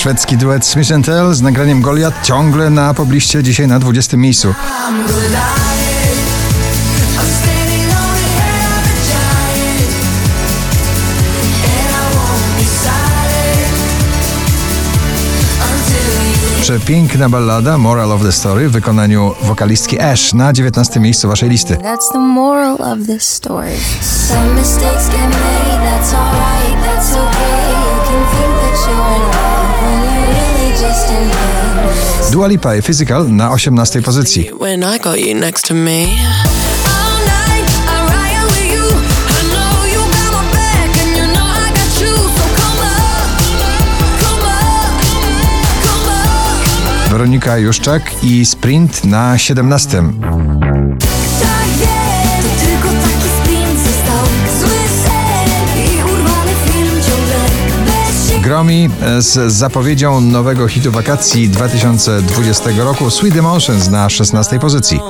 Szwedzki duet Smith Tell z nagraniem Goliath ciągle na pobliście, dzisiaj na 20 miejscu. Przepiękna ballada Moral of the Story w wykonaniu wokalistki Ash na 19 miejscu waszej listy. That's the moral of this story. Some mistakes get made, that's alright, that's okay. Dua Lipa i Physical na 18 pozycji. Weronika Juszczak i Sprint na 17. Gromi z zapowiedzią nowego hitu wakacji 2020 roku Sweet Emotions na 16 pozycji.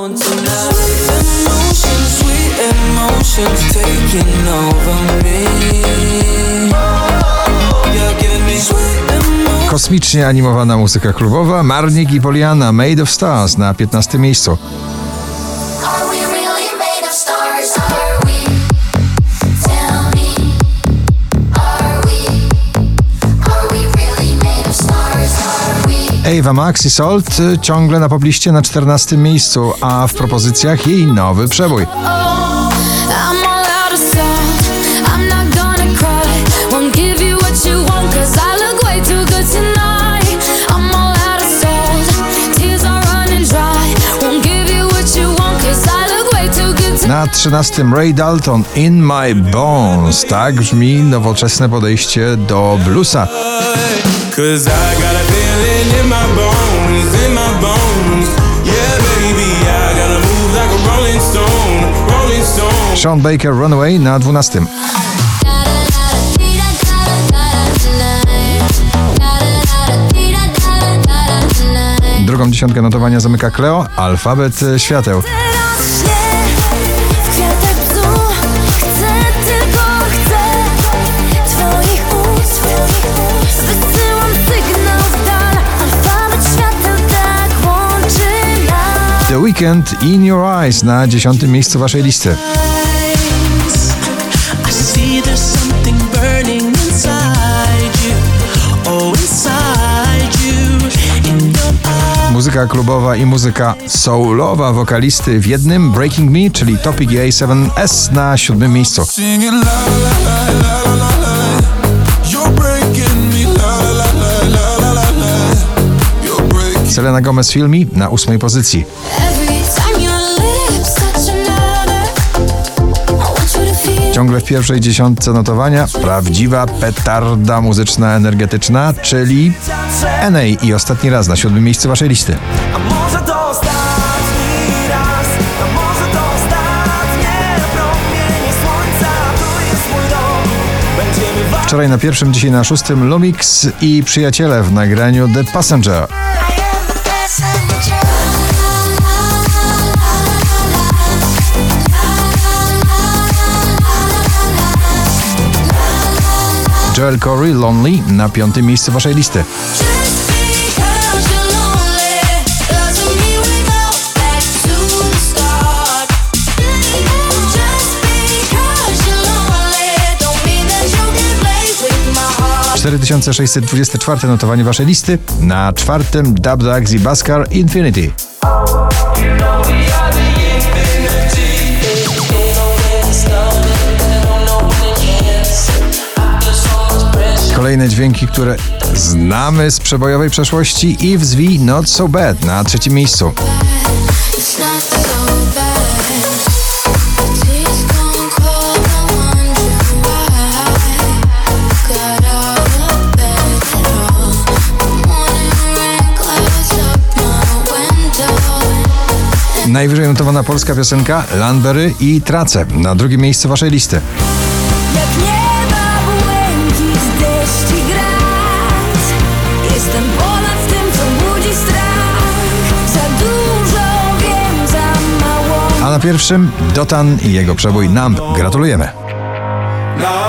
Kosmicznie animowana muzyka klubowa Marnik i Poliana Made of Stars na 15 miejscu. Ava Max i Salt y, ciągle na pobliście na 14 miejscu, a w propozycjach jej nowy przebój. Na 13 Ray Dalton In My Bones. Tak brzmi nowoczesne podejście do bluesa. Bones, in my bones. Yeah, baby, I gotta move like a rolling stone, rolling stone. Sean Baker Runaway na 12. Drugą dziesiątkę notowania zamyka Cleo, alfabet y, świateł. Weekend In Your Eyes na 10 miejscu waszej listy. Oh. Muzyka klubowa i muzyka soulowa wokalisty w jednym Breaking Me, czyli Topic A7S na siódmym miejscu. Selena Gomez Filmi na ósmej pozycji. Ciągle w pierwszej dziesiątce notowania prawdziwa petarda muzyczna energetyczna, czyli NA i ostatni raz na siódmym miejscu waszej listy. Wczoraj na pierwszym, dzisiaj na szóstym Lumix i przyjaciele w nagraniu The Passenger. Joel Corey Lonely na piątym miejscu waszej listy. Just because you're lonely doesn't mean we go back to the start. Just because you're lonely don't mean that you can play with my heart. 4624 notowanie waszej listy. Na czwartym Dub Dags i Baskar Infinity. Kolejne dźwięki, które znamy z przebojowej przeszłości i w Zwi Not So Bad na trzecim miejscu. Window. Najwyżej notowana polska piosenka Landberry i Trace na drugim miejscu waszej listy. Na pierwszym Dotan i jego przebój Numb. Gratulujemy. Now